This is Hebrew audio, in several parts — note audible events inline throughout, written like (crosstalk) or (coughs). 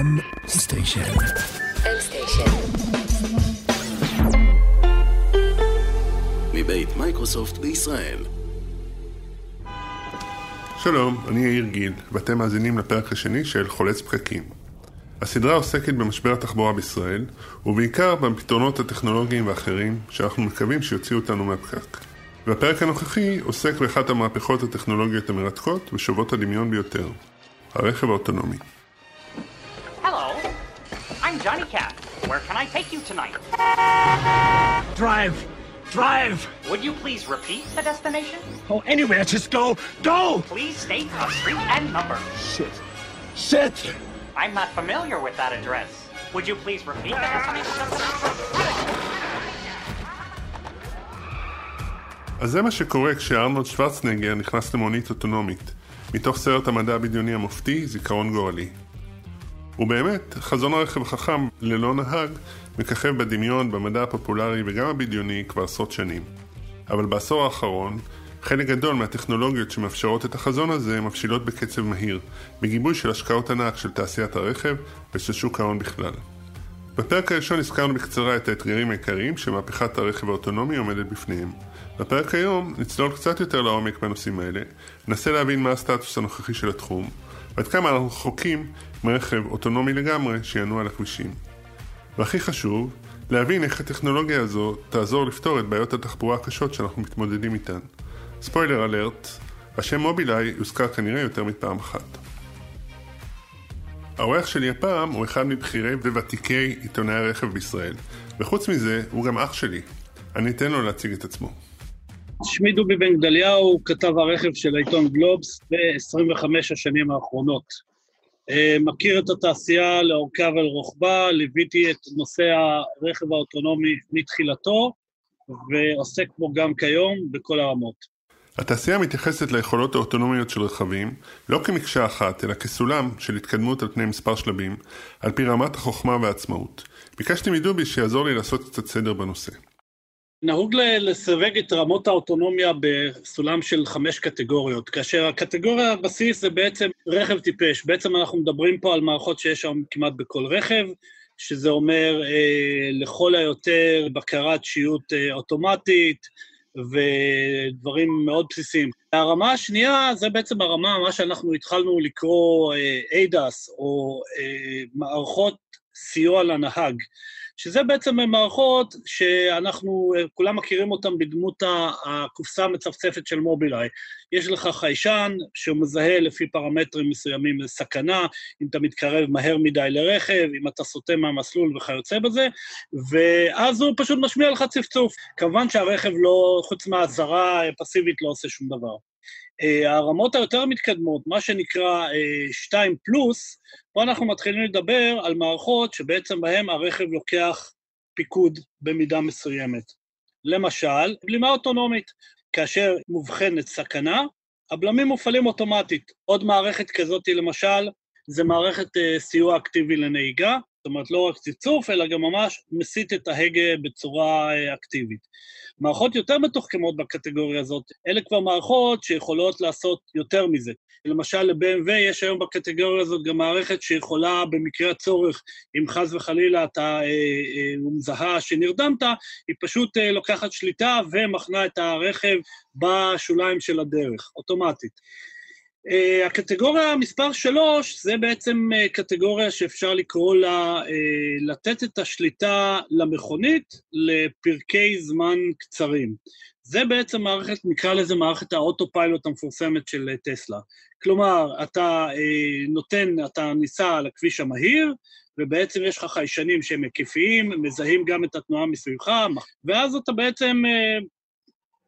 M סטיישן. M סטיישן. מבית מייקרוסופט בישראל. שלום, אני יאיר גיל, ואתם מאזינים לפרק השני של חולץ פקקים. הסדרה עוסקת במשבר התחבורה בישראל, ובעיקר בפתרונות הטכנולוגיים ואחרים שאנחנו מקווים שיוציאו אותנו מהפקק. והפרק הנוכחי עוסק באחת המהפכות הטכנולוגיות המרתקות ושובות הדמיון ביותר, הרכב האוטונומי. Johnny Cat. Where can I take you tonight? Drive! Drive! Would you please repeat the destination? Oh, anywhere, just go! Go! Please state a street and number. Shit. Shit! I'm not familiar with that address. Would you please repeat the destination? אז זה מה שקורה כשארנולד שוורצנגר נכנס למונית אוטונומית, מתוך סרט המדע הבדיוני המופתי, זיכרון גורלי. ובאמת, חזון הרכב החכם ללא נהג מככב בדמיון, במדע הפופולרי וגם הבדיוני כבר עשרות שנים. אבל בעשור האחרון, חלק גדול מהטכנולוגיות שמאפשרות את החזון הזה מבשילות בקצב מהיר, בגיבוי של השקעות ענק של תעשיית הרכב ושל שוק ההון בכלל. בפרק הראשון הזכרנו בקצרה את האתגרים העיקריים שמהפכת הרכב האוטונומי עומדת בפניהם. בפרק היום נצלול קצת יותר לעומק בנושאים האלה, ננסה להבין מה הסטטוס הנוכחי של התחום, ועד כמה אנחנו רחוקים מרכב אוטונומי לגמרי שינוע על הכבישים. והכי חשוב, להבין איך הטכנולוגיה הזו תעזור לפתור את בעיות התחבורה הקשות שאנחנו מתמודדים איתן. ספוילר אלרט, השם מובילאיי יוזכר כנראה יותר מפעם אחת. האורח שלי הפעם הוא אחד מבכירי וותיקי עיתונאי הרכב בישראל, וחוץ מזה הוא גם אח שלי. אני אתן לו להציג את עצמו. שמי דובי בן גדליהו, כתב הרכב של העיתון גלובס ב-25 השנים האחרונות. אה, מכיר את התעשייה לאורכה ולרוחבה, ליוויתי את נושא הרכב האוטונומי מתחילתו, ועוסק בו גם כיום בכל הרמות. התעשייה מתייחסת ליכולות האוטונומיות של רכבים לא כמקשה אחת, אלא כסולם של התקדמות על פני מספר שלבים, על פי רמת החוכמה והעצמאות. ביקשתי מדובי שיעזור לי לעשות קצת סדר בנושא. נהוג לסווג את רמות האוטונומיה בסולם של חמש קטגוריות, כאשר הקטגוריה הבסיס זה בעצם רכב טיפש. בעצם אנחנו מדברים פה על מערכות שיש שם כמעט בכל רכב, שזה אומר אה, לכל היותר בקרת שיוט אה, אוטומטית, ודברים מאוד בסיסיים. הרמה השנייה זה בעצם הרמה, מה שאנחנו התחלנו לקרוא אה, ADAS, או אה, מערכות סיוע לנהג. שזה בעצם מערכות שאנחנו כולם מכירים אותן בדמות הקופסה המצפצפת של מובילאיי. יש לך חיישן שמזהה לפי פרמטרים מסוימים לסכנה, אם אתה מתקרב מהר מדי לרכב, אם אתה סוטה מהמסלול וכיוצא בזה, ואז הוא פשוט משמיע לך צפצוף. כמובן שהרכב לא, חוץ מהאזהרה פסיבית, לא עושה שום דבר. אה, הרמות היותר מתקדמות, מה שנקרא 2 אה, פלוס, פה אנחנו מתחילים לדבר על מערכות שבעצם בהן הרכב לוקח פיקוד במידה מסוימת. למשל, בלימה אוטונומית, כאשר מובחנת סכנה, הבלמים מופעלים אוטומטית. עוד מערכת כזאת, למשל, זה מערכת uh, סיוע אקטיבי לנהיגה, זאת אומרת, לא רק ציצוף, אלא גם ממש מסיט את ההגה בצורה uh, אקטיבית. מערכות יותר מתוחכמות בקטגוריה הזאת, אלה כבר מערכות שיכולות לעשות יותר מזה. למשל, ל-BMW יש היום בקטגוריה הזאת גם מערכת שיכולה במקרה הצורך, אם חס וחלילה אתה אה, אה, מזהה שנרדמת, היא פשוט אה, לוקחת שליטה ומחנה את הרכב בשוליים של הדרך, אוטומטית. Uh, הקטגוריה מספר שלוש זה בעצם uh, קטגוריה שאפשר לקרוא לה uh, לתת את השליטה למכונית לפרקי זמן קצרים. זה בעצם מערכת, נקרא לזה מערכת האוטופיילוט המפורסמת של טסלה. כלומר, אתה נותן, אתה ניסע על הכביש המהיר, ובעצם יש לך חיישנים שהם היקפיים, מזהים גם את התנועה מסביבך, ואז אתה בעצם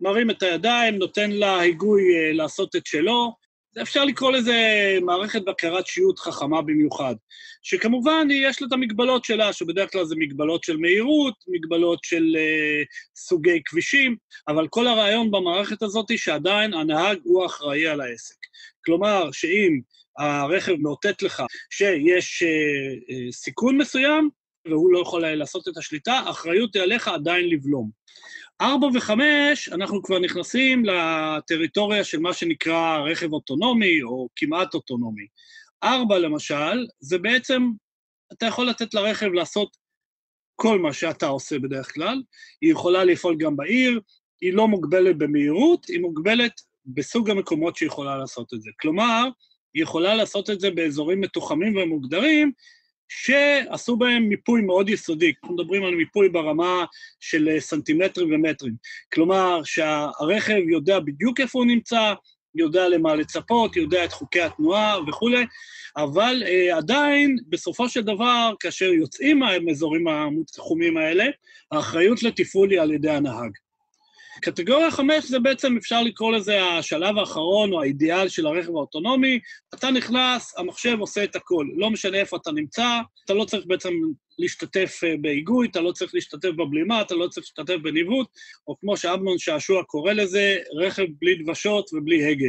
מרים את הידיים, נותן לה היגוי uh, לעשות את שלו, אפשר לקרוא לזה מערכת בקרת שיעוט חכמה במיוחד, שכמובן יש לה את המגבלות שלה, שבדרך כלל זה מגבלות של מהירות, מגבלות של uh, סוגי כבישים, אבל כל הרעיון במערכת הזאת היא שעדיין הנהג הוא אחראי על העסק. כלומר, שאם הרכב מאותת לך שיש uh, uh, סיכון מסוים, והוא לא יכול לעשות את השליטה, האחריות היא עליך עדיין לבלום. ארבע וחמש, אנחנו כבר נכנסים לטריטוריה של מה שנקרא רכב אוטונומי, או כמעט אוטונומי. ארבע, למשל, זה בעצם אתה יכול לתת לרכב לעשות כל מה שאתה עושה בדרך כלל. היא יכולה לפעול גם בעיר, היא לא מוגבלת במהירות, היא מוגבלת בסוג המקומות שהיא יכולה לעשות את זה. כלומר, היא יכולה לעשות את זה באזורים מתוחמים ומוגדרים, שעשו בהם מיפוי מאוד יסודי. אנחנו מדברים על מיפוי ברמה של אה, סנטימטרים ומטרים. כלומר, שהרכב יודע בדיוק איפה הוא נמצא, יודע למה לצפות, יודע את חוקי התנועה וכולי, אבל אה, עדיין, בסופו של דבר, כאשר יוצאים מהאזורים המותחומים האלה, האחריות לתפעול היא על ידי הנהג. קטגוריה 5 זה בעצם, אפשר לקרוא לזה השלב האחרון או האידיאל של הרכב האוטונומי. אתה נכנס, המחשב עושה את הכל. לא משנה איפה אתה נמצא, אתה לא צריך בעצם להשתתף אה, בהיגוי, אתה לא צריך להשתתף בבלימה, אתה לא צריך להשתתף בניווט, או כמו שאמנון שעשוע קורא לזה, רכב בלי דוושות ובלי הגה.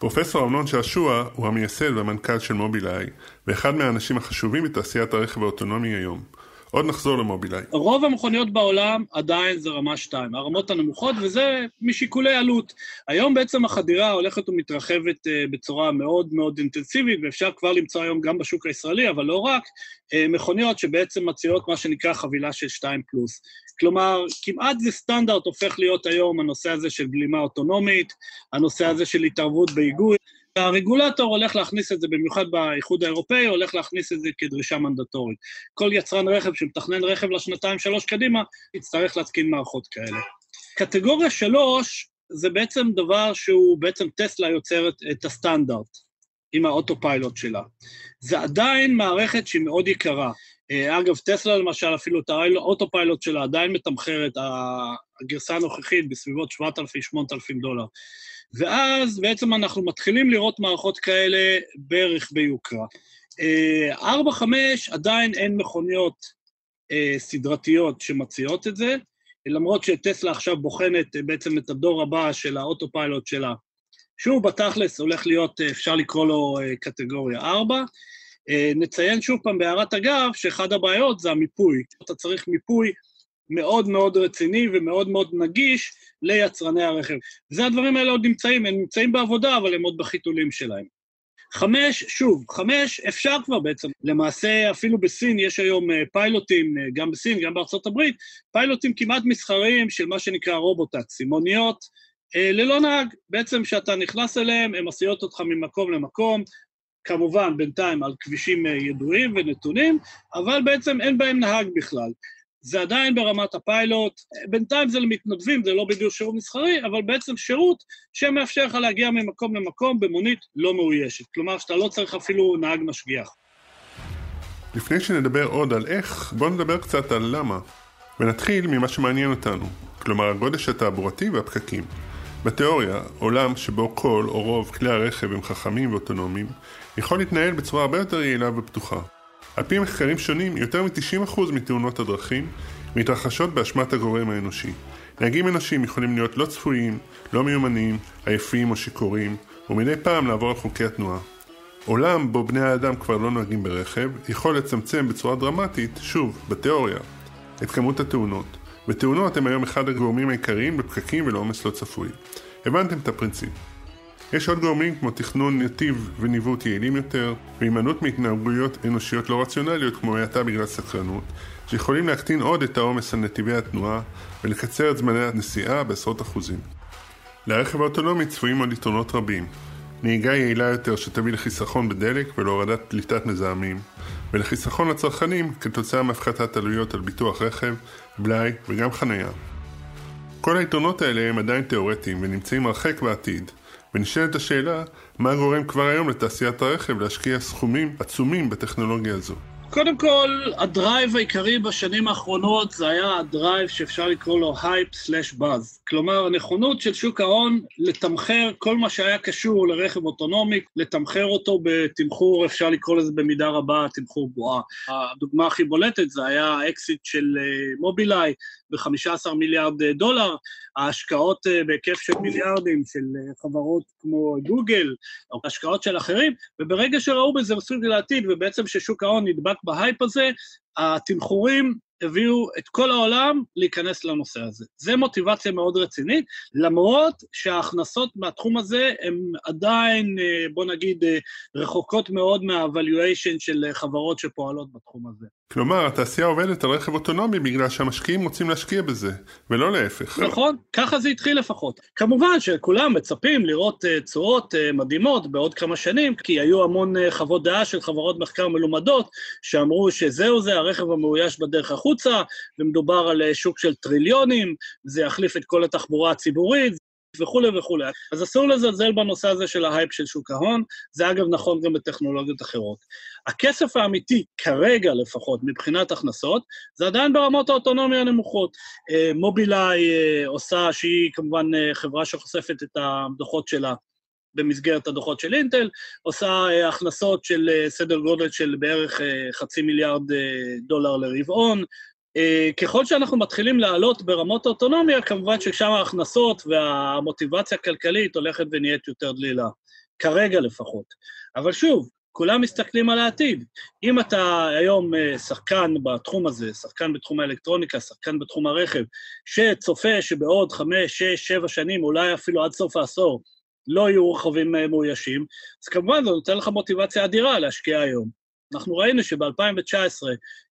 פרופסור אמנון שעשוע הוא המייסד והמנכ"ל של מובילאיי, ואחד מהאנשים החשובים בתעשיית הרכב האוטונומי היום. עוד נחזור למובילאיי. רוב המכוניות בעולם עדיין זה רמה 2, הרמות הנמוכות, וזה משיקולי עלות. היום בעצם החדירה הולכת ומתרחבת uh, בצורה מאוד מאוד אינטנסיבית, ואפשר כבר למצוא היום גם בשוק הישראלי, אבל לא רק, uh, מכוניות שבעצם מציעות מה שנקרא חבילה של 2 פלוס. כלומר, כמעט זה סטנדרט הופך להיות היום הנושא הזה של בלימה אוטונומית, הנושא הזה של התערבות בהיגוי. הרגולטור הולך להכניס את זה, במיוחד באיחוד האירופאי, הולך להכניס את זה כדרישה מנדטורית. כל יצרן רכב שמתכנן רכב לשנתיים-שלוש קדימה, יצטרך להתקין מערכות כאלה. קטגוריה שלוש, זה בעצם דבר שהוא, בעצם טסלה יוצרת את הסטנדרט עם ה autopilot שלה. זה עדיין מערכת שהיא מאוד יקרה. אה, אגב, טסלה למשל, אפילו את ה autopilot שלה עדיין מתמחרת, הגרסה הנוכחית, בסביבות 7,000-8,000 דולר. ואז בעצם אנחנו מתחילים לראות מערכות כאלה בערך ביוקרה. 4-5 אה, עדיין אין מכוניות אה, סדרתיות שמציעות את זה, למרות שטסלה עכשיו בוחנת אה, בעצם את הדור הבא של האוטופיילוט שלה, שהוא בתכלס הולך להיות, אפשר לקרוא לו קטגוריה 4. נציין שוב פעם בהערת אגב, שאחד הבעיות זה המיפוי. אתה צריך מיפוי מאוד מאוד רציני ומאוד מאוד נגיש ליצרני הרכב. זה הדברים האלה עוד נמצאים, הם נמצאים בעבודה, אבל הם עוד בחיתולים שלהם. חמש, שוב, חמש, אפשר כבר בעצם. למעשה, אפילו בסין יש היום אה, פיילוטים, אה, גם בסין, גם בארצות הברית, פיילוטים כמעט מסחריים של מה שנקרא רובוטקסי, מוניות אה, ללא נהג. בעצם כשאתה נכנס אליהם, הן מסיעות אותך ממקום למקום, כמובן, בינתיים על כבישים ידועים ונתונים, אבל בעצם אין בהם נהג בכלל. זה עדיין ברמת הפיילוט, בינתיים זה למתנדבים, זה לא בדיוק שירות מסחרי, אבל בעצם שירות שמאפשר לך להגיע ממקום למקום במונית לא מאוישת. כלומר, שאתה לא צריך אפילו נהג משגיח. לפני שנדבר עוד על איך, בואו נדבר קצת על למה. ונתחיל ממה שמעניין אותנו, כלומר הגודש התעבורתי והפקקים. בתיאוריה, עולם שבו כל או רוב כלי הרכב הם חכמים ואוטונומיים, יכול להתנהל בצורה הרבה יותר יעילה ופתוחה. על פי מחקרים שונים, יותר מ-90% מתאונות הדרכים מתרחשות באשמת הגורם האנושי. נהגים אנושיים יכולים להיות לא צפויים, לא מיומנים, עייפים או שיכורים, ומדי פעם לעבור על חוקי התנועה. עולם בו בני האדם כבר לא נוהגים ברכב, יכול לצמצם בצורה דרמטית, שוב, בתיאוריה, את כמות התאונות. ותאונות הן היום אחד הגורמים העיקריים לפקקים ולעומס לא צפוי. הבנתם את הפרינציפ. יש עוד גורמים כמו תכנון נתיב וניווט יעילים יותר, והימנעות מהתנהגויות אנושיות לא רציונליות כמו האטה בגלל סקרנות, שיכולים להקטין עוד את העומס על נתיבי התנועה ולקצר את זמני הנסיעה בעשרות אחוזים. לרכב האוטונומי צפויים עוד יתרונות רבים. נהיגה יעילה יותר שתביא לחיסכון בדלק ולהורדת פליטת מזהמים, ולחיסכון לצרכנים כתוצאה מהפחתת עלויות על ביטוח רכב, בלאי וגם חניה. כל היתרונות האלה הם עדיין תאורטיים ונמצאים הרחק בעתיד, ונשאלת השאלה, מה גורם כבר היום לתעשיית הרכב להשקיע סכומים עצומים בטכנולוגיה הזו? קודם כל, ה drive העיקרי בשנים האחרונות זה היה ה drive שאפשר לקרוא לו hype slash buzz. כלומר, הנכונות של שוק ההון לתמחר כל מה שהיה קשור לרכב אוטונומי, לתמחר אותו בתמחור, אפשר לקרוא לזה במידה רבה תמחור בועה. הדוגמה הכי בולטת זה היה האקסיט של מובילאיי ב-15 מיליארד דולר, ההשקעות אה, בהיקף של מיליארדים של אה, חברות כמו גוגל, או השקעות של אחרים, וברגע שראו בזה מסוג לעתיד, ובעצם ששוק ההון נדבק בהייפ הזה, התמחורים הביאו את כל העולם להיכנס לנושא הזה. זה מוטיבציה מאוד רצינית, למרות שההכנסות מהתחום הזה הן עדיין, אה, בוא נגיד, אה, רחוקות מאוד מה-valuation של חברות שפועלות בתחום הזה. כלומר, התעשייה עובדת על רכב אוטונומי בגלל שהמשקיעים רוצים להשקיע בזה, ולא להפך. נכון, ככה זה התחיל לפחות. כמובן שכולם מצפים לראות uh, תשואות uh, מדהימות בעוד כמה שנים, כי היו המון uh, חוות דעה של חברות מחקר מלומדות, שאמרו שזהו זה, הרכב המאויש בדרך החוצה, ומדובר על שוק של טריליונים, זה יחליף את כל התחבורה הציבורית, וכולי וכולי. אז אסור לזלזל בנושא הזה של ההייפ של שוק ההון, זה אגב נכון גם בטכנולוגיות אחרות. הכסף האמיתי, כרגע לפחות, מבחינת הכנסות, זה עדיין ברמות האוטונומיה הנמוכות. אה, מובילאיי אה, עושה, שהיא כמובן אה, חברה שחושפת את הדוחות שלה במסגרת הדוחות של אינטל, עושה הכנסות של סדר גודל של בערך חצי מיליארד דולר לרבעון, ככל שאנחנו מתחילים לעלות ברמות האוטונומיה, כמובן ששם ההכנסות והמוטיבציה הכלכלית הולכת ונהיית יותר דלילה, כרגע לפחות. אבל שוב, כולם מסתכלים על העתיד. אם אתה היום uh, שחקן בתחום הזה, שחקן בתחום האלקטרוניקה, שחקן בתחום הרכב, שצופה שבעוד חמש, שש, שבע שנים, אולי אפילו עד סוף העשור, לא יהיו רכבים uh, מאוישים, אז כמובן זה נותן לך מוטיבציה אדירה להשקיע היום. אנחנו ראינו שב-2019,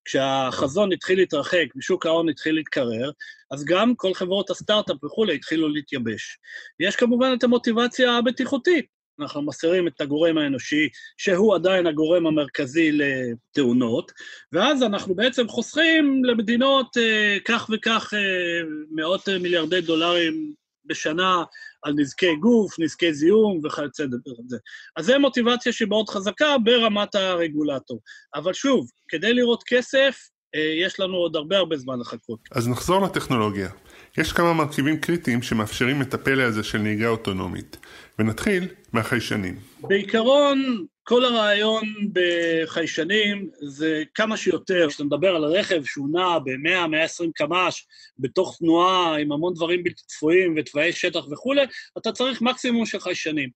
כשהחזון התחיל להתרחק ושוק ההון התחיל להתקרר, אז גם כל חברות הסטארט-אפ וכולי התחילו להתייבש. יש כמובן את המוטיבציה הבטיחותית. אנחנו מסירים את הגורם האנושי, שהוא עדיין הגורם המרכזי לתאונות, ואז אנחנו בעצם חוסכים למדינות אה, כך וכך אה, מאות מיליארדי דולרים בשנה על נזקי גוף, נזקי זיהום וכיוצא בזה. אז זו מוטיבציה שמאוד חזקה ברמת הרגולטור. אבל שוב, כדי לראות כסף, אה, יש לנו עוד הרבה הרבה זמן לחכות. אז נחזור לטכנולוגיה. יש כמה מרכיבים קריטיים שמאפשרים את הפלא הזה של נהיגה אוטונומית. ונתחיל מהחיישנים. בעיקרון, כל הרעיון בחיישנים זה כמה שיותר, כשאתה מדבר על רכב שהוא נע ב-100-120 קמ"ש, בתוך תנועה עם המון דברים בלתי צפויים ותוואי שטח וכולי, אתה צריך מקסימום של חיישנים.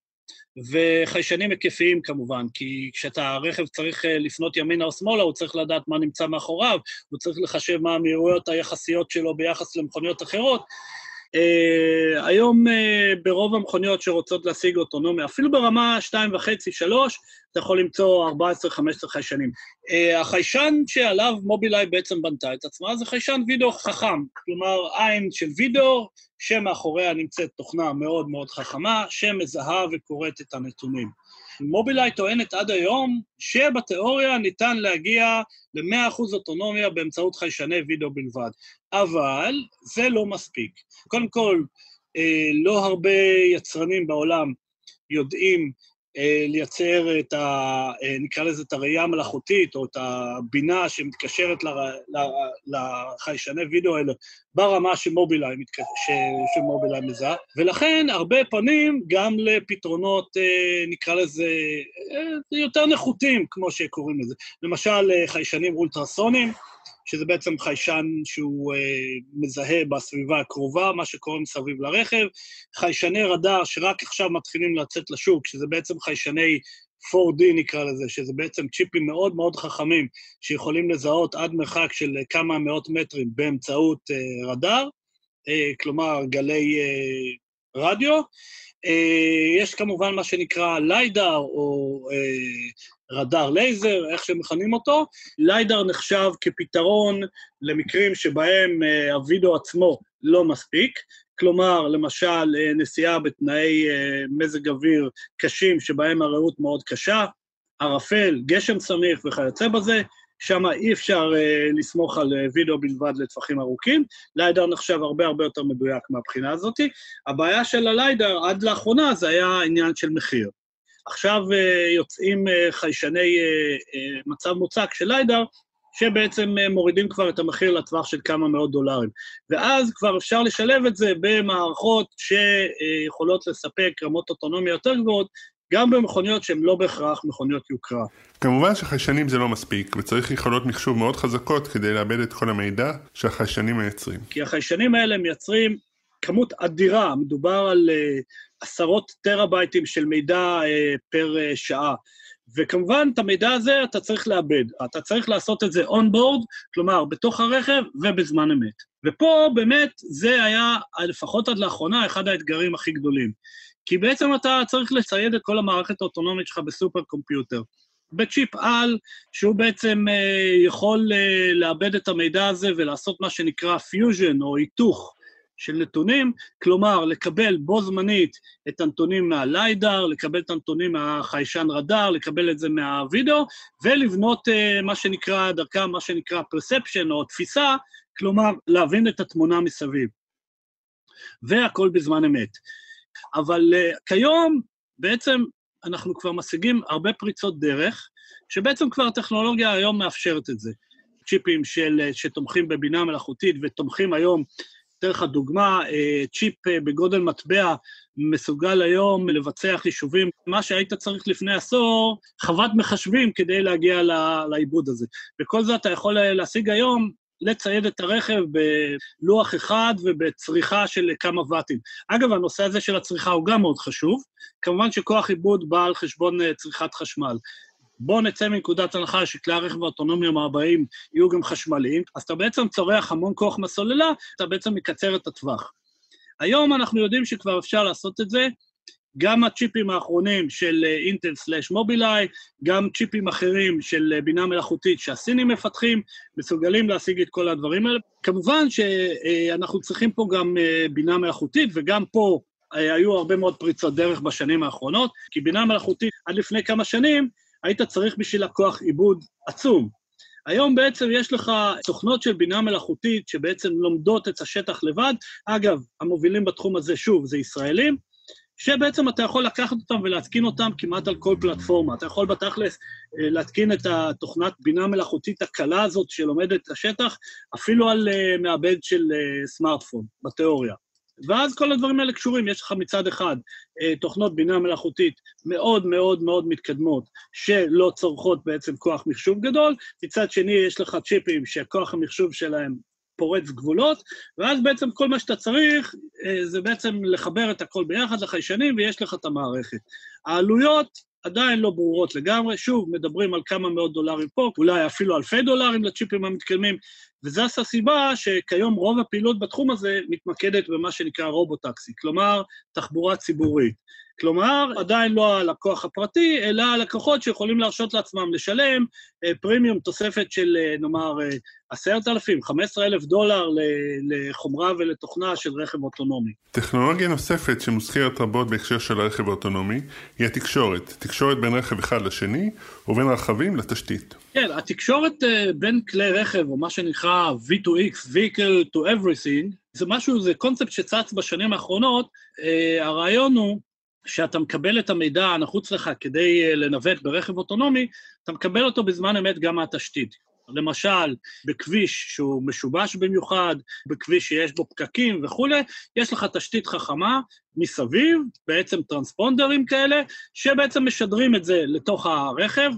וחיישנים היקפיים כמובן, כי כשאתה, הרכב צריך אה, לפנות ימינה או שמאלה, הוא צריך לדעת מה נמצא מאחוריו, הוא צריך לחשב מה המהירויות היחסיות שלו ביחס למכוניות אחרות, Uh, היום uh, ברוב המכוניות שרוצות להשיג אוטונומיה, אפילו ברמה 2.5-3, אתה יכול למצוא 14-15 חיישנים. Uh, החיישן שעליו מובילאיי בעצם בנתה את עצמה זה חיישן וידאו חכם, כלומר עין של וידאו, שמאחוריה נמצאת תוכנה מאוד מאוד חכמה, שמזהה וקוראת את הנתונים. מובילאיי טוענת עד היום שבתיאוריה ניתן להגיע ל-100% אוטונומיה באמצעות חיישני וידאו בלבד. אבל זה לא מספיק. קודם כל, אה, לא הרבה יצרנים בעולם יודעים אה, לייצר את ה... אה, נקרא לזה את הראייה המלאכותית, או את הבינה שמתקשרת ל, ל, לחיישני וידאו האלה ברמה שמובילאיי, שמובילאיי מזהה, ולכן הרבה פנים גם לפתרונות, נקרא לזה, יותר נחותים, כמו שקוראים לזה. למשל, חיישנים אולטרסונים, שזה בעצם חיישן שהוא אה, מזהה בסביבה הקרובה, מה שקורה מסביב לרכב, חיישני רדאר שרק עכשיו מתחילים לצאת לשוק, שזה בעצם חיישני 4D נקרא לזה, שזה בעצם צ'יפים מאוד מאוד חכמים, שיכולים לזהות עד מרחק של כמה מאות מטרים באמצעות אה, רדאר, אה, כלומר גלי אה, רדיו. אה, יש כמובן מה שנקרא ליידר, או אה, רדאר לייזר, איך שמכנים אותו. ליידר נחשב כפתרון למקרים שבהם אה, הווידאו עצמו לא מספיק, כלומר, למשל, נסיעה בתנאי מזג אוויר קשים שבהם הראות מאוד קשה, ערפל, גשם סמיך וכיוצא בזה, שם אי אפשר uh, לסמוך על וידאו בלבד לטווחים ארוכים. ליידר נחשב הרבה הרבה יותר מדויק מהבחינה הזאת. הבעיה של הליידר עד לאחרונה זה היה עניין של מחיר. עכשיו uh, יוצאים uh, חיישני uh, מצב מוצק של ליידר, שבעצם מורידים כבר את המחיר לטווח של כמה מאות דולרים. ואז כבר אפשר לשלב את זה במערכות שיכולות לספק רמות אוטונומיה יותר גבוהות, גם במכוניות שהן לא בהכרח מכוניות יוקרה. כמובן שחיישנים זה לא מספיק, וצריך יכולות מחשוב מאוד חזקות כדי לעבד את כל המידע שהחיישנים מייצרים. כי החיישנים האלה מייצרים כמות אדירה, מדובר על אה, עשרות טראבייטים של מידע אה, פר אה, שעה. וכמובן, את המידע הזה אתה צריך לעבד. אתה צריך לעשות את זה on-board, כלומר, בתוך הרכב ובזמן אמת. ופה באמת זה היה, לפחות עד לאחרונה, אחד האתגרים הכי גדולים. כי בעצם אתה צריך לצייד את כל המערכת האוטונומית שלך ב super computer. בצ'יפ על, שהוא בעצם אה, יכול אה, לעבד את המידע הזה ולעשות מה שנקרא פיוז'ן או היתוך של נתונים, כלומר, לקבל בו זמנית את הנתונים מהליידר, לקבל את הנתונים מהחיישן רדאר, לקבל את זה מהווידאו, ולבנות אה, מה שנקרא, דרכם מה שנקרא perception או תפיסה, כלומר, להבין את התמונה מסביב. והכל בזמן אמת. אבל uh, כיום, בעצם אנחנו כבר משיגים הרבה פריצות דרך, שבעצם כבר הטכנולוגיה היום מאפשרת את זה. צ'יפים של, שתומכים בבינה מלאכותית ותומכים היום, אתן לך דוגמה, אה, צ'יפ אה, בגודל מטבע מסוגל היום לבצע חישובים, מה שהיית צריך לפני עשור, חוות מחשבים כדי להגיע לעיבוד הזה. וכל זה אתה יכול להשיג היום לצייד את הרכב בלוח אחד ובצריכה של כמה ואטים. אגב, הנושא הזה של הצריכה הוא גם מאוד חשוב. כמובן שכוח עיבוד בא על חשבון אה, צריכת חשמל. בואו נצא מנקודת הנחה שכלי הרכב האוטונומיים הבאים יהיו גם חשמליים, אז אתה בעצם צורך המון כוח מהסוללה, אתה בעצם מקצר את הטווח. היום אנחנו יודעים שכבר אפשר לעשות את זה, גם הצ'יפים האחרונים של אינטל סלאש מובילאיי, גם צ'יפים אחרים של אה, בינה מלאכותית שהסינים מפתחים, מסוגלים להשיג את כל הדברים האלה. כמובן שאנחנו צריכים פה גם אה, בינה מלאכותית, וגם פה אה, היו הרבה מאוד פריצות דרך בשנים האחרונות, כי בינה מלאכותית עד לפני כמה שנים היית צריך בשביל לקוח עיבוד עצום. היום בעצם יש לך תוכנות של בינה מלאכותית שבעצם לומדות את השטח לבד. אגב, המובילים בתחום הזה, שוב, זה ישראלים, שבעצם אתה יכול לקחת אותם ולהתקין אותם כמעט על כל פלטפורמה. אתה יכול בתכלס אה, להתקין את התוכנת בינה מלאכותית הקלה הזאת שלומדת את השטח, אפילו על אה, מעבד של אה, סמארטפון, בתיאוריה. ואז כל הדברים האלה קשורים, יש לך מצד אחד תוכנות בינה מלאכותית מאוד מאוד מאוד מתקדמות, שלא צורכות בעצם כוח מחשוב גדול, מצד שני יש לך צ'יפים שכוח המחשוב שלהם פורץ גבולות, ואז בעצם כל מה שאתה צריך אה, זה בעצם לחבר את הכל ביחד לחיישנים, ויש לך את המערכת. העלויות עדיין לא ברורות לגמרי, שוב, מדברים על כמה מאות דולרים פה, אולי אפילו אלפי דולרים לצ'יפים המתקדמים, וזו הסיבה שכיום רוב הפעילות בתחום הזה מתמקדת במה שנקרא רובוטקסי, כלומר, תחבורה ציבורית. כלומר, עדיין לא הלקוח הפרטי, אלא הלקוחות שיכולים להרשות לעצמם לשלם אה, פרימיום תוספת של אה, נאמר אה, עשרת אלפים, חמש עשרה אלף דולר לחומרה ולתוכנה של רכב אוטונומי. טכנולוגיה נוספת שמוזכרת רבות בהקשר של הרכב האוטונומי היא התקשורת. תקשורת בין רכב אחד לשני ובין רכבים לתשתית. כן, התקשורת בין כלי רכב, או מה שנקרא V2X, Vehicle to Everything, זה משהו, זה קונספט שצץ בשנים האחרונות. הרעיון הוא שאתה מקבל את המידע הנחוץ לך כדי אה, לנווט ברכב אוטונומי, אתה מקבל אותו בזמן אמת גם מהתשתית. למשל, בכביש שהוא משובש במיוחד, בכביש שיש בו פקקים וכולי, יש לך תשתית חכמה מסביב, בעצם טרנספונדרים כאלה, שבעצם משדרים את זה לתוך הרכב,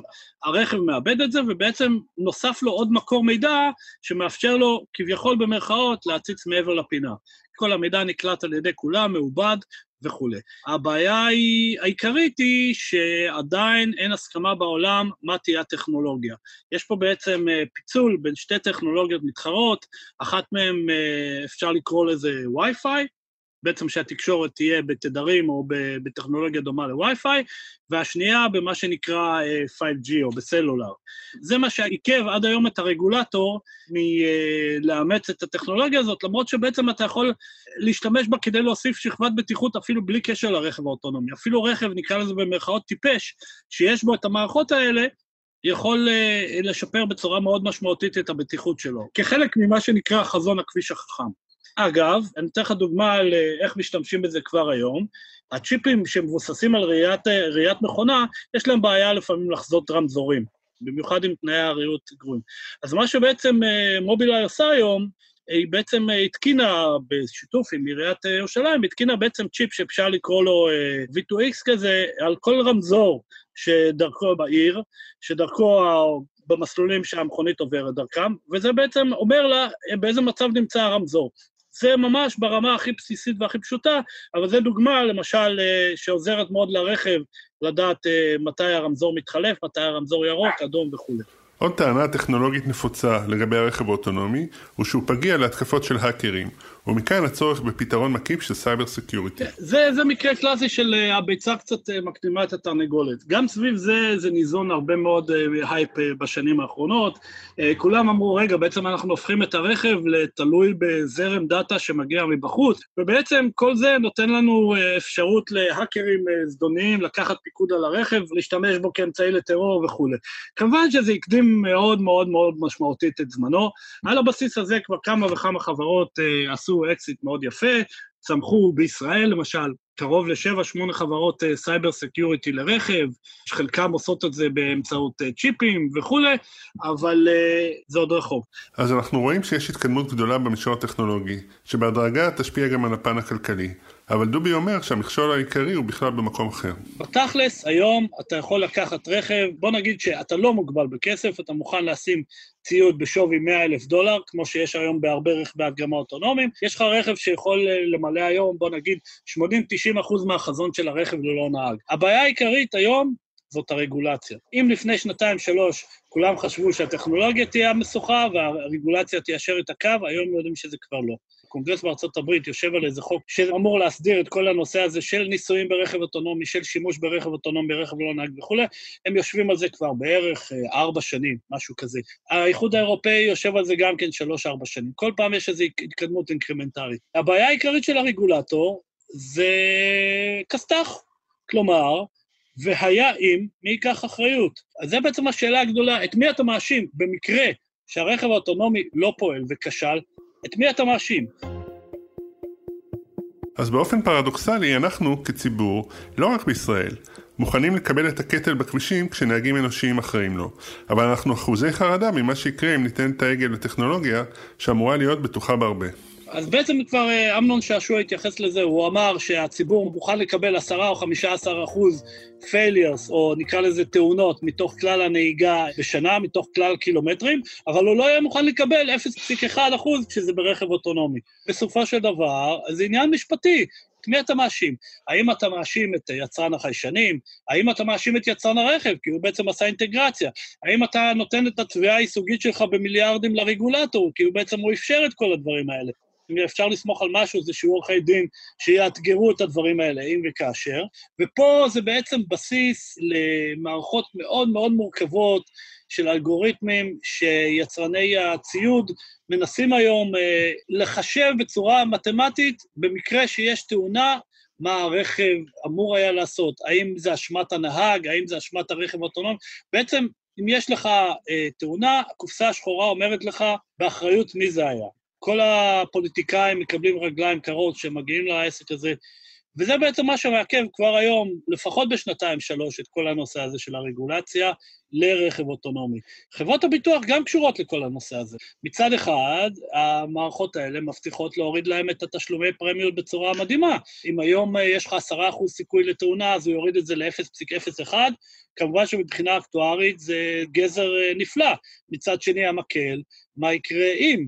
הרכב מאבד את זה, ובעצם נוסף לו עוד מקור מידע שמאפשר לו, כביכול במרכאות, להציץ מעבר לפינה. כל המידע נקלט על ידי כולם, מעובד, וכולי. הבעיה היא, העיקרית היא שעדיין אין הסכמה בעולם מה תהיה הטכנולוגיה. יש פה בעצם אה, פיצול בין שתי טכנולוגיות מתחרות, אחת מהן אה, אפשר לקרוא לזה Wi-Fi, בעצם שהתקשורת תהיה בתדרים או בטכנולוגיה דומה לווי-פיי, והשנייה במה שנקרא 5G אה, או בסלולר. זה מה שעיכב עד היום את הרגולטור מלאמץ את הטכנולוגיה הזאת, למרות שבעצם אתה יכול להשתמש בה כדי להוסיף שכבת בטיחות אפילו בלי קשר לרכב האוטונומי. אפילו רכב, נקרא לזה במרכאות טיפש, שיש בו את המערכות האלה, יכול uh, לשפר בצורה מאוד משמעותית את הבטיחות שלו, כחלק ממה שנקרא חזון הכביש החכם. אגב, אני אתן לך דוגמה על אה, איך משתמשים בזה כבר היום. הצ'יפים שמבוססים על ראיית, אה, ראיית מכונה, יש להם בעיה לפעמים לחזות רמזורים, במיוחד עם תנאי הריהוט גרועים. אז מה שבעצם אה, מובילאיי עושה היום, היא בעצם התקינה, בשיתוף עם עיריית ירושלים, התקינה בעצם צ'יפ שאפשר לקרוא לו V2X כזה, על כל רמזור שדרכו בעיר, שדרכו במסלולים שהמכונית עוברת דרכם, וזה בעצם אומר לה באיזה מצב נמצא הרמזור. זה ממש ברמה הכי בסיסית והכי פשוטה, אבל זו דוגמה, למשל, אה, שעוזרת מאוד לרכב לדעת אה, מתי הרמזור מתחלף, מתי הרמזור ירוק, אדום וכולי. עוד טענה טכנולוגית נפוצה לגבי הרכב האוטונומי הוא שהוא פגיע להתקפות של האקרים, ומכאן הצורך בפתרון מקיף של cyber security. זה, זה מקרה קלאסי של אה, הביצה קצת אה, מקדימה את התרנגולת. גם סביב זה, זה ניזון הרבה מאוד אה, הייפ בשנים האחרונות. כולם אמרו, רגע, בעצם אנחנו הופכים את הרכב לתלוי בזרם דאטה שמגיע מבחוץ, ובעצם כל זה נותן לנו אפשרות להאקרים זדוניים לקחת פיקוד על הרכב, להשתמש בו כאמצעי לטרור וכולי. כמובן שזה הקדים מאוד מאוד מאוד משמעותית את זמנו. על הבסיס הזה כבר כמה וכמה חברות עשו עשו אקזיט מאוד יפה, צמחו בישראל למשל קרוב לשבע, שמונה חברות cyber אה, security לרכב, חלקם עושות את זה באמצעות אה, צ'יפים וכולי, אבל אה, זה עוד רחוק. אז אנחנו רואים שיש התקדמות גדולה במישור הטכנולוגי, שבהדרגה תשפיע גם על הפן הכלכלי. אבל דובי אומר שהמכשול העיקרי הוא בכלל במקום אחר. בתכלס, היום אתה יכול לקחת רכב, בוא נגיד שאתה לא מוגבל בכסף, אתה מוכן לשים ציוד בשווי 100 אלף דולר, כמו שיש היום בהרבה רכבי הדגמה אוטונומיים. יש לך רכב שיכול למלא היום, בוא נגיד, 80-90 אחוז מהחזון של הרכב ללא נהג. הבעיה העיקרית היום זאת הרגולציה. אם לפני שנתיים-שלוש כולם חשבו שהטכנולוגיה תהיה המשוכה והרגולציה תיישר את הקו, היום יודעים שזה כבר לא. הקונגרס בארצות הברית יושב על איזה חוק שאמור להסדיר את כל הנושא הזה של ניסויים ברכב אוטונומי, של שימוש ברכב אוטונומי, ברכב ללא נהג וכולי, הם יושבים על זה כבר בערך אה, ארבע שנים, משהו כזה. האיחוד האירופאי יושב על זה גם כן שלוש-ארבע שנים. כל פעם יש איזו התקדמות אינקרמנטרית. הבעיה העיקרית של הרגולטור זה כסת"ח, כלומר, והיה אם, מי ייקח אחריות? אז זה בעצם השאלה הגדולה, את מי אתה מאשים במקרה שהרכב האוטונומי לא פועל וכשל, את מי אתה מאשים? אז באופן פרדוקסלי, אנחנו כציבור, לא רק בישראל, מוכנים לקבל את הקטל בכבישים כשנהגים אנושיים אחראים לו. אבל אנחנו אחוזי חרדה ממה שיקרה אם ניתן את ההגה לטכנולוגיה שאמורה להיות בטוחה בהרבה. אז בעצם כבר אה, אמנון שעשוע התייחס לזה, הוא אמר שהציבור מוכן לקבל 10 או 15 אחוז failures, או נקרא לזה תאונות, מתוך כלל הנהיגה בשנה, מתוך כלל קילומטרים, אבל הוא לא יהיה מוכן לקבל 0.1 אחוז כשזה ברכב אוטונומי. בסופו של דבר, זה עניין משפטי. את מי אתה מאשים? האם אתה מאשים את יצרן החיישנים? האם אתה מאשים את יצרן הרכב, כי הוא בעצם עשה אינטגרציה? האם אתה נותן את התביעה הייסוגית שלך במיליארדים לרגולטור, כי הוא בעצם הוא אפשר את כל הדברים האלה? אם אפשר לסמוך על משהו, זה שיעור עורכי דין שיאתגרו את הדברים האלה, אם וכאשר. ופה זה בעצם בסיס למערכות מאוד מאוד מורכבות של אלגוריתמים שיצרני הציוד מנסים היום אה, לחשב בצורה מתמטית, במקרה שיש תאונה, מה הרכב אמור היה לעשות, האם זה אשמת הנהג, האם זה אשמת הרכב האוטונומי. בעצם, אם יש לך אה, תאונה, הקופסה השחורה אומרת לך באחריות מי זה היה. כל הפוליטיקאים מקבלים רגליים קרות כשהם מגיעים לעסק הזה, וזה בעצם מה שמעכב כבר היום, לפחות בשנתיים-שלוש, את כל הנושא הזה של הרגולציה לרכב אוטונומי. חברות הביטוח גם קשורות לכל הנושא הזה. מצד אחד, המערכות האלה מבטיחות להוריד להם את התשלומי פרמיות בצורה מדהימה. אם היום יש לך עשרה אחוז סיכוי לתאונה, אז הוא יוריד את זה ל-0.01, כמובן שמבחינה אקטוארית זה גזר נפלא. מצד שני, המקל, מה יקרה אם?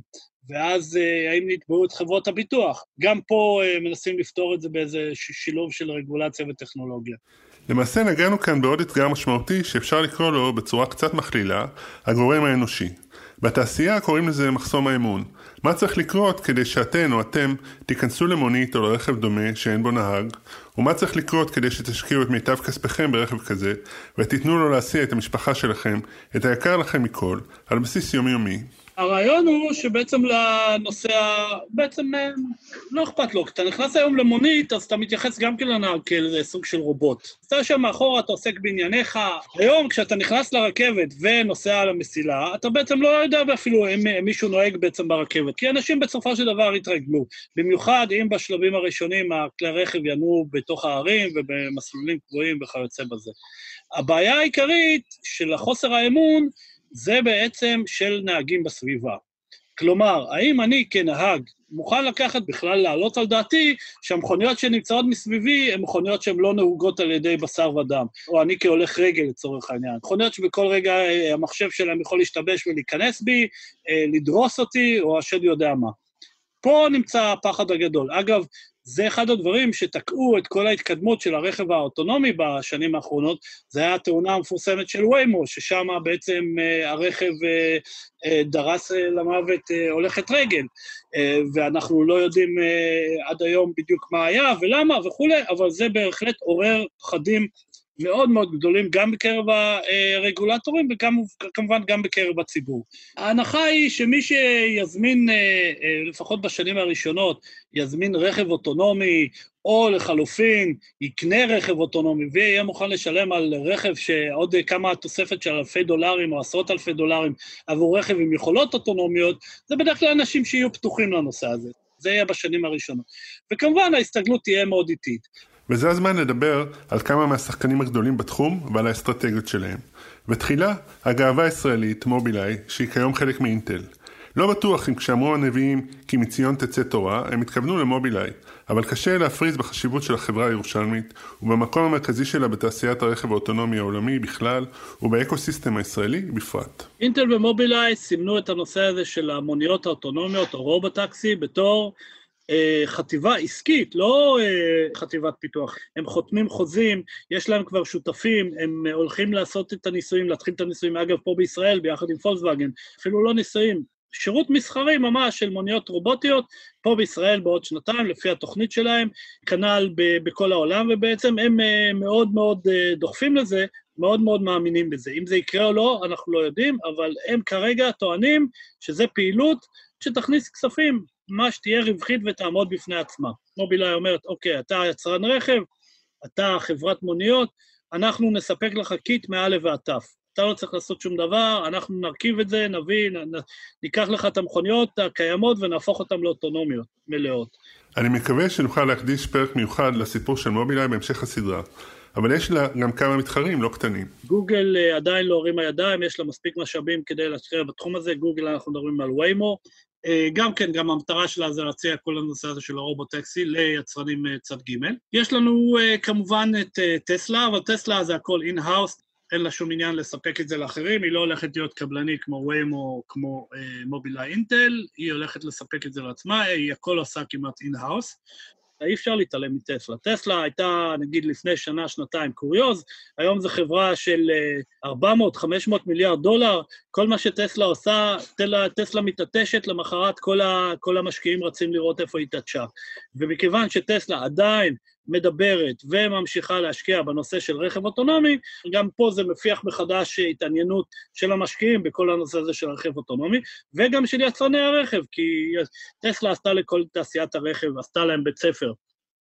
ואז אה, האם נתבעו את חברות הביטוח? גם פה אה, מנסים לפתור את זה באיזה שילוב של רגולציה וטכנולוגיה. למעשה נגענו כאן בעוד אתגר משמעותי שאפשר לקרוא לו בצורה קצת מכלילה, הגורם האנושי. בתעשייה קוראים לזה מחסום האמון. מה צריך לקרות כדי שאתן או אתם תיכנסו למונית או לרכב דומה שאין בו נהג, ומה צריך לקרות כדי שתשקיעו את מיטב כספכם ברכב כזה, ותיתנו לו להסיע את המשפחה שלכם, את היקר לכם מכל, על בסיס יומיומי. הרעיון הוא שבעצם לנוסע, בעצם אה, לא אכפת לו, כשאתה נכנס היום למונית, אז אתה מתייחס גם כן לנהג כאל סוג של רובוט. אתה יושב מאחורה, אתה עוסק בענייניך. היום, כשאתה נכנס לרכבת ונוסע על המסילה, אתה בעצם לא יודע אפילו אם מישהו נוהג בעצם ברכבת, כי אנשים בסופו של דבר התרגלו. במיוחד אם בשלבים הראשונים הכלי רכב ינועו בתוך הערים ובמסלולים קבועים וכיוצא בזה. הבעיה העיקרית של החוסר האמון, זה בעצם של נהגים בסביבה. כלומר, האם אני כנהג מוכן לקחת בכלל להעלות על דעתי שהמכוניות שנמצאות מסביבי הן מכוניות שהן לא נהוגות על ידי בשר ודם, או אני כהולך רגל לצורך העניין. מכוניות שבכל רגע אה, המחשב שלהם יכול להשתבש ולהיכנס בי, אה, לדרוס אותי, או השד יודע מה. פה נמצא הפחד הגדול. אגב, זה אחד הדברים שתקעו את כל ההתקדמות של הרכב האוטונומי בשנים האחרונות, זה היה התאונה המפורסמת של ויימו, ששם בעצם uh, הרכב uh, uh, דרס uh, למוות uh, הולכת רגל, uh, ואנחנו לא יודעים uh, עד היום בדיוק מה היה ולמה וכולי, אבל זה בהחלט עורר פחדים מאוד מאוד גדולים, גם בקרב הרגולטורים וכמובן גם בקרב הציבור. ההנחה היא שמי שיזמין, אה, אה, לפחות בשנים הראשונות, יזמין רכב אוטונומי, או לחלופין, יקנה רכב אוטונומי ויהיה מוכן לשלם על רכב שעוד כמה תוספת של אלפי דולרים או עשרות אלפי דולרים עבור רכב עם יכולות אוטונומיות, זה בדרך כלל אנשים שיהיו פתוחים לנושא הזה. זה יהיה בשנים הראשונות. וכמובן, ההסתגלות תהיה מאוד איטית. וזה הזמן לדבר על כמה מהשחקנים הגדולים בתחום ועל האסטרטגיות שלהם. בתחילה, הגאווה הישראלית, מובילאיי, שהיא כיום חלק מאינטל. לא בטוח אם כשאמרו הנביאים כי מציון תצא תורה, הם התכוונו למובילאיי, אבל קשה להפריז בחשיבות של החברה הירושלמית ובמקום המרכזי שלה בתעשיית הרכב האוטונומי העולמי בכלל ובאקוסיסטם הישראלי בפרט. אינטל ומובילאיי סימנו את הנושא הזה של המוניות האוטונומיות או רובוטקסי בתור חטיבה עסקית, לא אה, חטיבת פיתוח. הם חותמים חוזים, יש להם כבר שותפים, הם הולכים לעשות את הניסויים, להתחיל את הניסויים, אגב, פה בישראל, ביחד עם פולקסווגן, אפילו לא ניסויים, שירות מסחרי ממש של מוניות רובוטיות, פה בישראל בעוד שנתיים, לפי התוכנית שלהם, כנ"ל בכל העולם, ובעצם הם אה, מאוד מאוד דוחפים לזה, מאוד מאוד מאמינים בזה. אם זה יקרה או לא, אנחנו לא יודעים, אבל הם כרגע טוענים שזה פעילות שתכניס כספים מה שתהיה רווחית ותעמוד בפני עצמה. מובילאיי אומרת, אוקיי, אתה יצרן רכב, אתה חברת מוניות, אנחנו נספק לך קיט מא' ועד ת'. אתה לא צריך לעשות שום דבר, אנחנו נרכיב את זה, נביא, נ, ניקח לך את המכוניות הקיימות ונהפוך אותן לאוטונומיות מלאות. אני מקווה שנוכל להקדיש פרק מיוחד לסיפור של מובילאיי בהמשך הסדרה. אבל יש לה גם כמה מתחרים לא קטנים. גוגל אה, עדיין לא הרימה ידיים, יש לה מספיק משאבים כדי להשקיע בתחום הזה, גוגל אנחנו מדברים על ויימו, אה, גם כן, גם המטרה שלה זה להציע כל הנושא הזה של ה robotaxi ליצרנים אה, צד ג'. יש לנו אה, כמובן את טסלה, אבל טסלה זה הכל in-house, אין לה שום עניין לספק את זה לאחרים, היא לא הולכת להיות קבלנית כמו ויימו, כמו מובילאי אינטל, היא הולכת לספק את זה לעצמה, היא הכל עושה כמעט in-house. אי אפשר להתעלם מטסלה. טסלה הייתה, נגיד, לפני שנה, שנתיים, קוריוז, היום זו חברה של 400-500 אה, מיליארד דולר, כל מה שטסלה עושה, טסלה מתעטשת, למחרת כל, כל המשקיעים רצים לראות איפה היא תתשה. ומכיוון שטסלה עדיין מדברת וממשיכה להשקיע בנושא של רכב אוטונומי, גם פה זה מפיח מחדש התעניינות של המשקיעים בכל הנושא הזה של רכב אוטונומי, וגם של יצרני הרכב, כי טסלה עשתה לכל תעשיית הרכב, עשתה להם בית ספר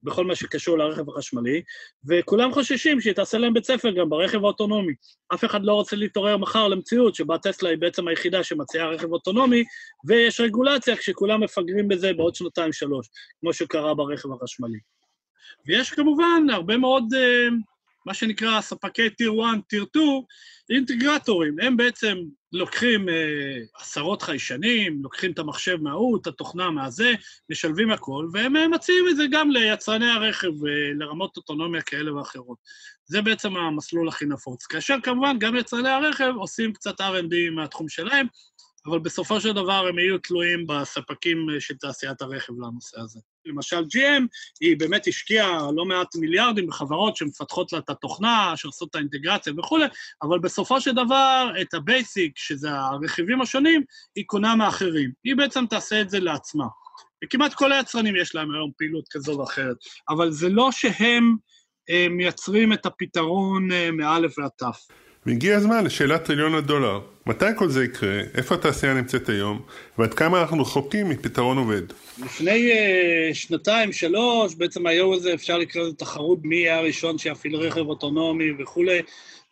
בכל מה שקשור לרכב החשמלי, וכולם חוששים שהיא תעשה להם בית ספר גם ברכב האוטונומי. אף אחד לא רוצה להתעורר מחר למציאות שבה טסלה היא בעצם היחידה שמציעה רכב אוטונומי, ויש רגולציה כשכולם מפגרים בזה בעוד שנתיים-שלוש, כמו שקרה ברכב החשמלי. ויש כמובן הרבה מאוד, uh, מה שנקרא ספקי טיר 1, טיר 2, אינטגרטורים. הם בעצם לוקחים uh, עשרות חיישנים, לוקחים את המחשב מההוא, את התוכנה מהזה, משלבים הכל, והם uh, מציעים את זה גם ליצרני הרכב, uh, לרמות אוטונומיה כאלה ואחרות. זה בעצם המסלול הכי נפוץ. כאשר כמובן גם יצרני הרכב עושים קצת R&D מהתחום שלהם, אבל בסופו של דבר הם יהיו תלויים בספקים של תעשיית הרכב לנושא הזה. למשל GM, היא באמת השקיעה לא מעט מיליארדים בחברות שמפתחות לה את התוכנה, שעושות את האינטגרציה וכולי, אבל בסופו של דבר, את ה basic, שזה הרכיבים השונים, היא קונה מאחרים. היא בעצם תעשה את זה לעצמה. וכמעט כל היצרנים יש להם היום פעילות כזו ואחרת, אבל זה לא שהם אה, מייצרים את הפתרון אה, מאלף ועד תף. והגיע הזמן לשאלת טריליון הדולר. מתי כל זה יקרה? איפה התעשייה נמצאת היום? ועד כמה אנחנו רחוקים מפתרון עובד? לפני אה, שנתיים, שלוש, בעצם היום הזה אפשר לקרוא לזה תחרות מי יהיה הראשון שיפעיל רכב אוטונומי וכולי.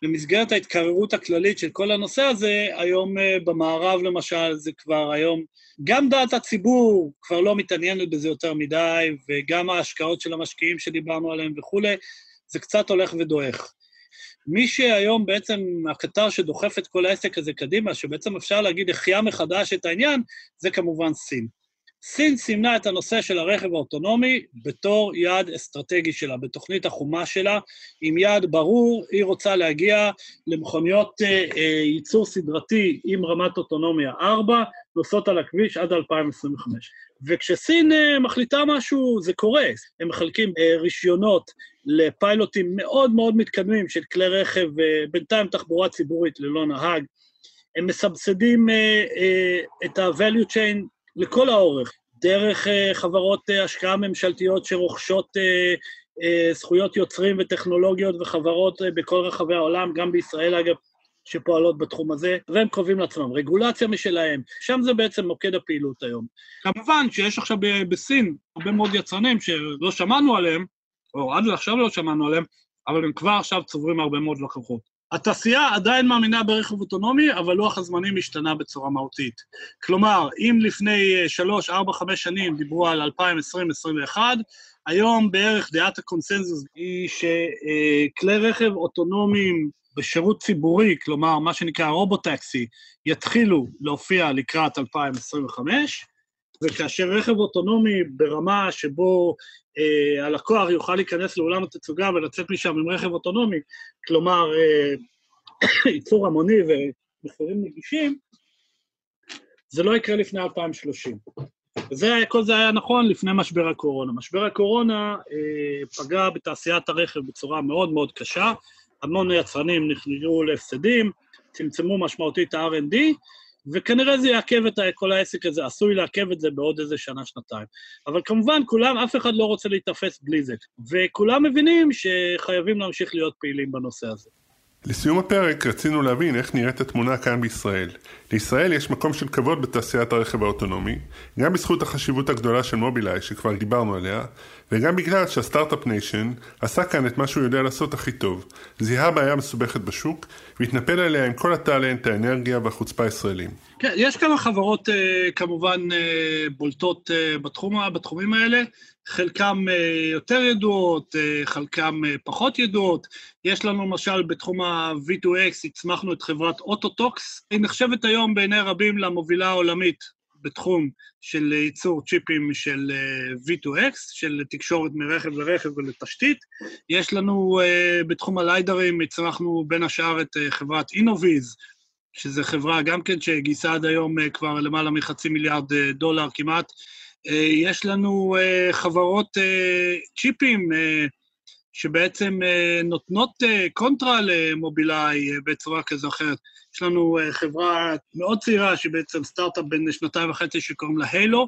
במסגרת ההתקררות הכללית של כל הנושא הזה, היום uh, במערב למשל, זה כבר היום, גם דעת הציבור כבר לא מתעניינת בזה יותר מדי, וגם ההשקעות של המשקיעים שדיברנו עליהם וכולי, זה קצת הולך ודועך. מי שהיום בעצם הקטר שדוחף את כל העסק הזה קדימה, שבעצם אפשר להגיד החיה מחדש את העניין, זה כמובן סין. סין סימנה את הנושא של הרכב האוטונומי בתור יעד אסטרטגי שלה, בתוכנית החומה שלה, עם יעד ברור, היא רוצה להגיע למכוניות אה, אה, ייצור סדרתי עם רמת אוטונומיה 4, נוסעות על הכביש עד 2025. וכשסין אה, מחליטה משהו, זה קורה. הם מחלקים אה, רישיונות לפיילוטים מאוד מאוד מתקדמים של כלי רכב, אה, בינתיים תחבורה ציבורית ללא נהג. הם מסבסדים אה, אה, את ה-value chain לכל האורך, דרך חברות השקעה ממשלתיות שרוכשות זכויות יוצרים וטכנולוגיות וחברות בכל רחבי העולם, גם בישראל אגב, שפועלות בתחום הזה, והם קובעים לעצמם רגולציה משלהם, שם זה בעצם מוקד הפעילות היום. כמובן שיש עכשיו בסין הרבה מאוד יצרנים שלא שמענו עליהם, או עד עכשיו לא שמענו עליהם, אבל הם כבר עכשיו צוברים הרבה מאוד לקוחות. התעשייה עדיין מאמינה ברכב אוטונומי, אבל לוח הזמנים השתנה בצורה מהותית. כלומר, אם לפני 3, 4, 5 שנים דיברו על 2020-2021, היום בערך דעת הקונסנזוס היא שכלי רכב אוטונומיים בשירות ציבורי, כלומר, מה שנקרא רובוטקסי, יתחילו להופיע לקראת 2025, וכאשר רכב אוטונומי ברמה שבו אה, הלקוח יוכל להיכנס לאולם התצוגה ולצאת משם עם רכב אוטונומי, כלומר, אה, (coughs) ייצור המוני ומחירים נגישים, זה לא יקרה לפני 2030. וזה, כל זה היה נכון לפני משבר הקורונה. משבר הקורונה אה, פגע בתעשיית הרכב בצורה מאוד מאוד קשה, המון יצרנים נכנעו להפסדים, צמצמו משמעותית ה-R&D, וכנראה זה יעכב את כל העסק הזה, עשוי לעכב את זה בעוד איזה שנה-שנתיים. אבל כמובן, כולם, אף אחד לא רוצה להיתפס בלי זה. וכולם מבינים שחייבים להמשיך להיות פעילים בנושא הזה. לסיום הפרק רצינו להבין איך נראית התמונה כאן בישראל. לישראל יש מקום של כבוד בתעשיית הרכב האוטונומי, גם בזכות החשיבות הגדולה של מובילאיי שכבר דיברנו עליה, וגם בגלל שה start-up nation עשה כאן את מה שהוא יודע לעשות הכי טוב, זיהה בעיה מסובכת בשוק, והתנפל עליה עם כל ה talent, האנרגיה והחוצפה הישראלים. כן, יש כמה חברות אה, כמובן אה, בולטות אה, בתחום, בתחומים האלה, חלקם יותר ידועות, חלקם פחות ידועות. יש לנו למשל בתחום ה-V2X, הצמחנו את חברת אוטוטוקס, היא נחשבת היום בעיני רבים למובילה העולמית בתחום של ייצור צ'יפים של V2X, של תקשורת מרכב לרכב ולתשתית. יש לנו בתחום הליידרים, הצמחנו בין השאר את חברת אינוויז, שזו חברה גם כן שגייסה עד היום כבר למעלה מחצי מיליארד דולר כמעט. יש לנו חברות צ'יפים שבעצם נותנות קונטרה למובילאיי בצורה כזו או אחרת. יש לנו חברה מאוד צעירה, שהיא בעצם סטארט-אפ בן שנתיים וחצי שקוראים לה הילו,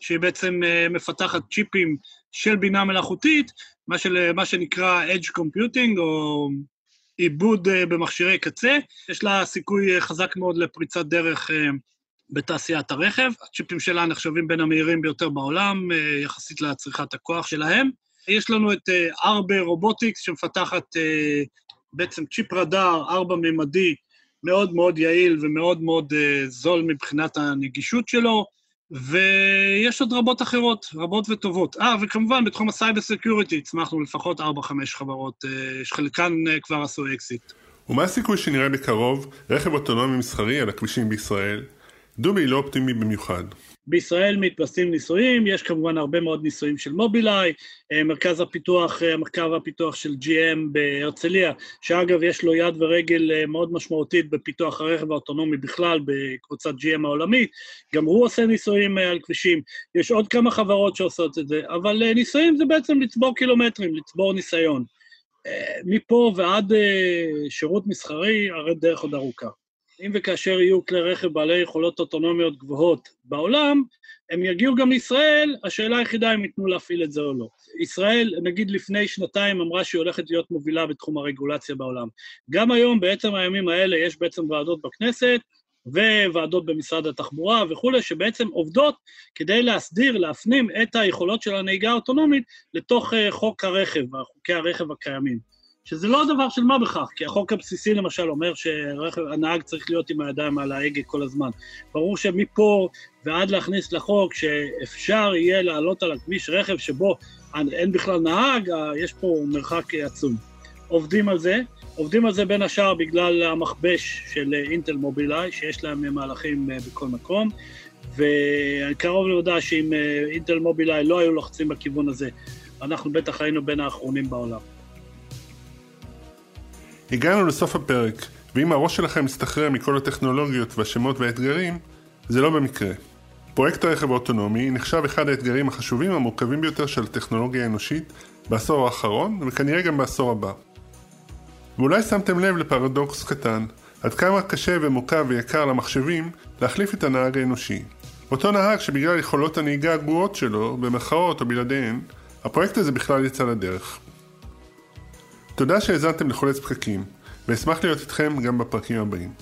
שהיא בעצם מפתחת צ'יפים של בינה מלאכותית, מה, של, מה שנקרא Edge Computing, או עיבוד במכשירי קצה. יש לה סיכוי חזק מאוד לפריצת דרך בתעשיית הרכב. הצ'יפים שלה נחשבים בין המהירים ביותר בעולם, יחסית לצריכת הכוח שלהם. יש לנו את ארבה רובוטיקס, שמפתחת בעצם צ'יפ רדאר ארבע-ממדי, מאוד מאוד יעיל ומאוד מאוד זול מבחינת הנגישות שלו, ויש עוד רבות אחרות, רבות וטובות. אה, וכמובן, בתחום ה cyber security הצמחנו לפחות 4-5 חברות, שחלקן כבר עשו אקזיט. ומה הסיכוי שנראה בקרוב רכב אוטונומי מסחרי על הכבישים בישראל? דובי לא אופטימי במיוחד. בישראל מתבססים ניסויים, יש כמובן הרבה מאוד ניסויים של מובילאיי, מרכז הפיתוח, המחקר והפיתוח של GM בהרצליה, שאגב יש לו יד ורגל מאוד משמעותית בפיתוח הרכב האוטונומי בכלל, בקבוצת GM העולמית, גם הוא עושה ניסויים על כבישים, יש עוד כמה חברות שעושות את זה, אבל ניסויים זה בעצם לצבור קילומטרים, לצבור ניסיון. מפה ועד שירות מסחרי, הרי דרך עוד ארוכה. אם וכאשר יהיו כלי רכב בעלי יכולות אוטונומיות גבוהות בעולם, הם יגיעו גם לישראל, השאלה היחידה אם ייתנו להפעיל את זה או לא. ישראל, נגיד לפני שנתיים, אמרה שהיא הולכת להיות מובילה בתחום הרגולציה בעולם. גם היום, בעצם הימים האלה, יש בעצם ועדות בכנסת, וועדות במשרד התחבורה וכולי, שבעצם עובדות כדי להסדיר, להפנים את היכולות של הנהיגה האוטונומית לתוך חוק הרכב, חוקי הרכב הקיימים. שזה לא דבר של מה בכך, כי החוק הבסיסי למשל אומר שהנהג צריך להיות עם הידיים על ההגה כל הזמן. ברור שמפה ועד להכניס לחוק שאפשר יהיה לעלות על הכביש רכב שבו אין בכלל נהג, יש פה מרחק עצום. עובדים על זה. עובדים על זה בין השאר בגלל המכבש של אינטל מובילאיי, שיש להם מהלכים אה, בכל מקום, וקרוב להודעה שאם אה, אינטל מובילאיי לא היו לוחצים בכיוון הזה, אנחנו בטח היינו בין האחרונים בעולם. הגענו לסוף הפרק, ואם הראש שלכם מסתחרר מכל הטכנולוגיות והשמות והאתגרים, זה לא במקרה. פרויקט הרכב האוטונומי נחשב אחד האתגרים החשובים המורכבים ביותר של הטכנולוגיה האנושית בעשור האחרון, וכנראה גם בעשור הבא. ואולי שמתם לב לפרדוקס קטן, עד כמה קשה ומורכב ויקר למחשבים להחליף את הנהג האנושי. אותו נהג שבגלל יכולות הנהיגה הגרועות שלו, במרכאות או בלעדיהן, הפרויקט הזה בכלל יצא לדרך. תודה שהאזנתם לחולץ פקקים, ואשמח להיות איתכם גם בפרקים הבאים.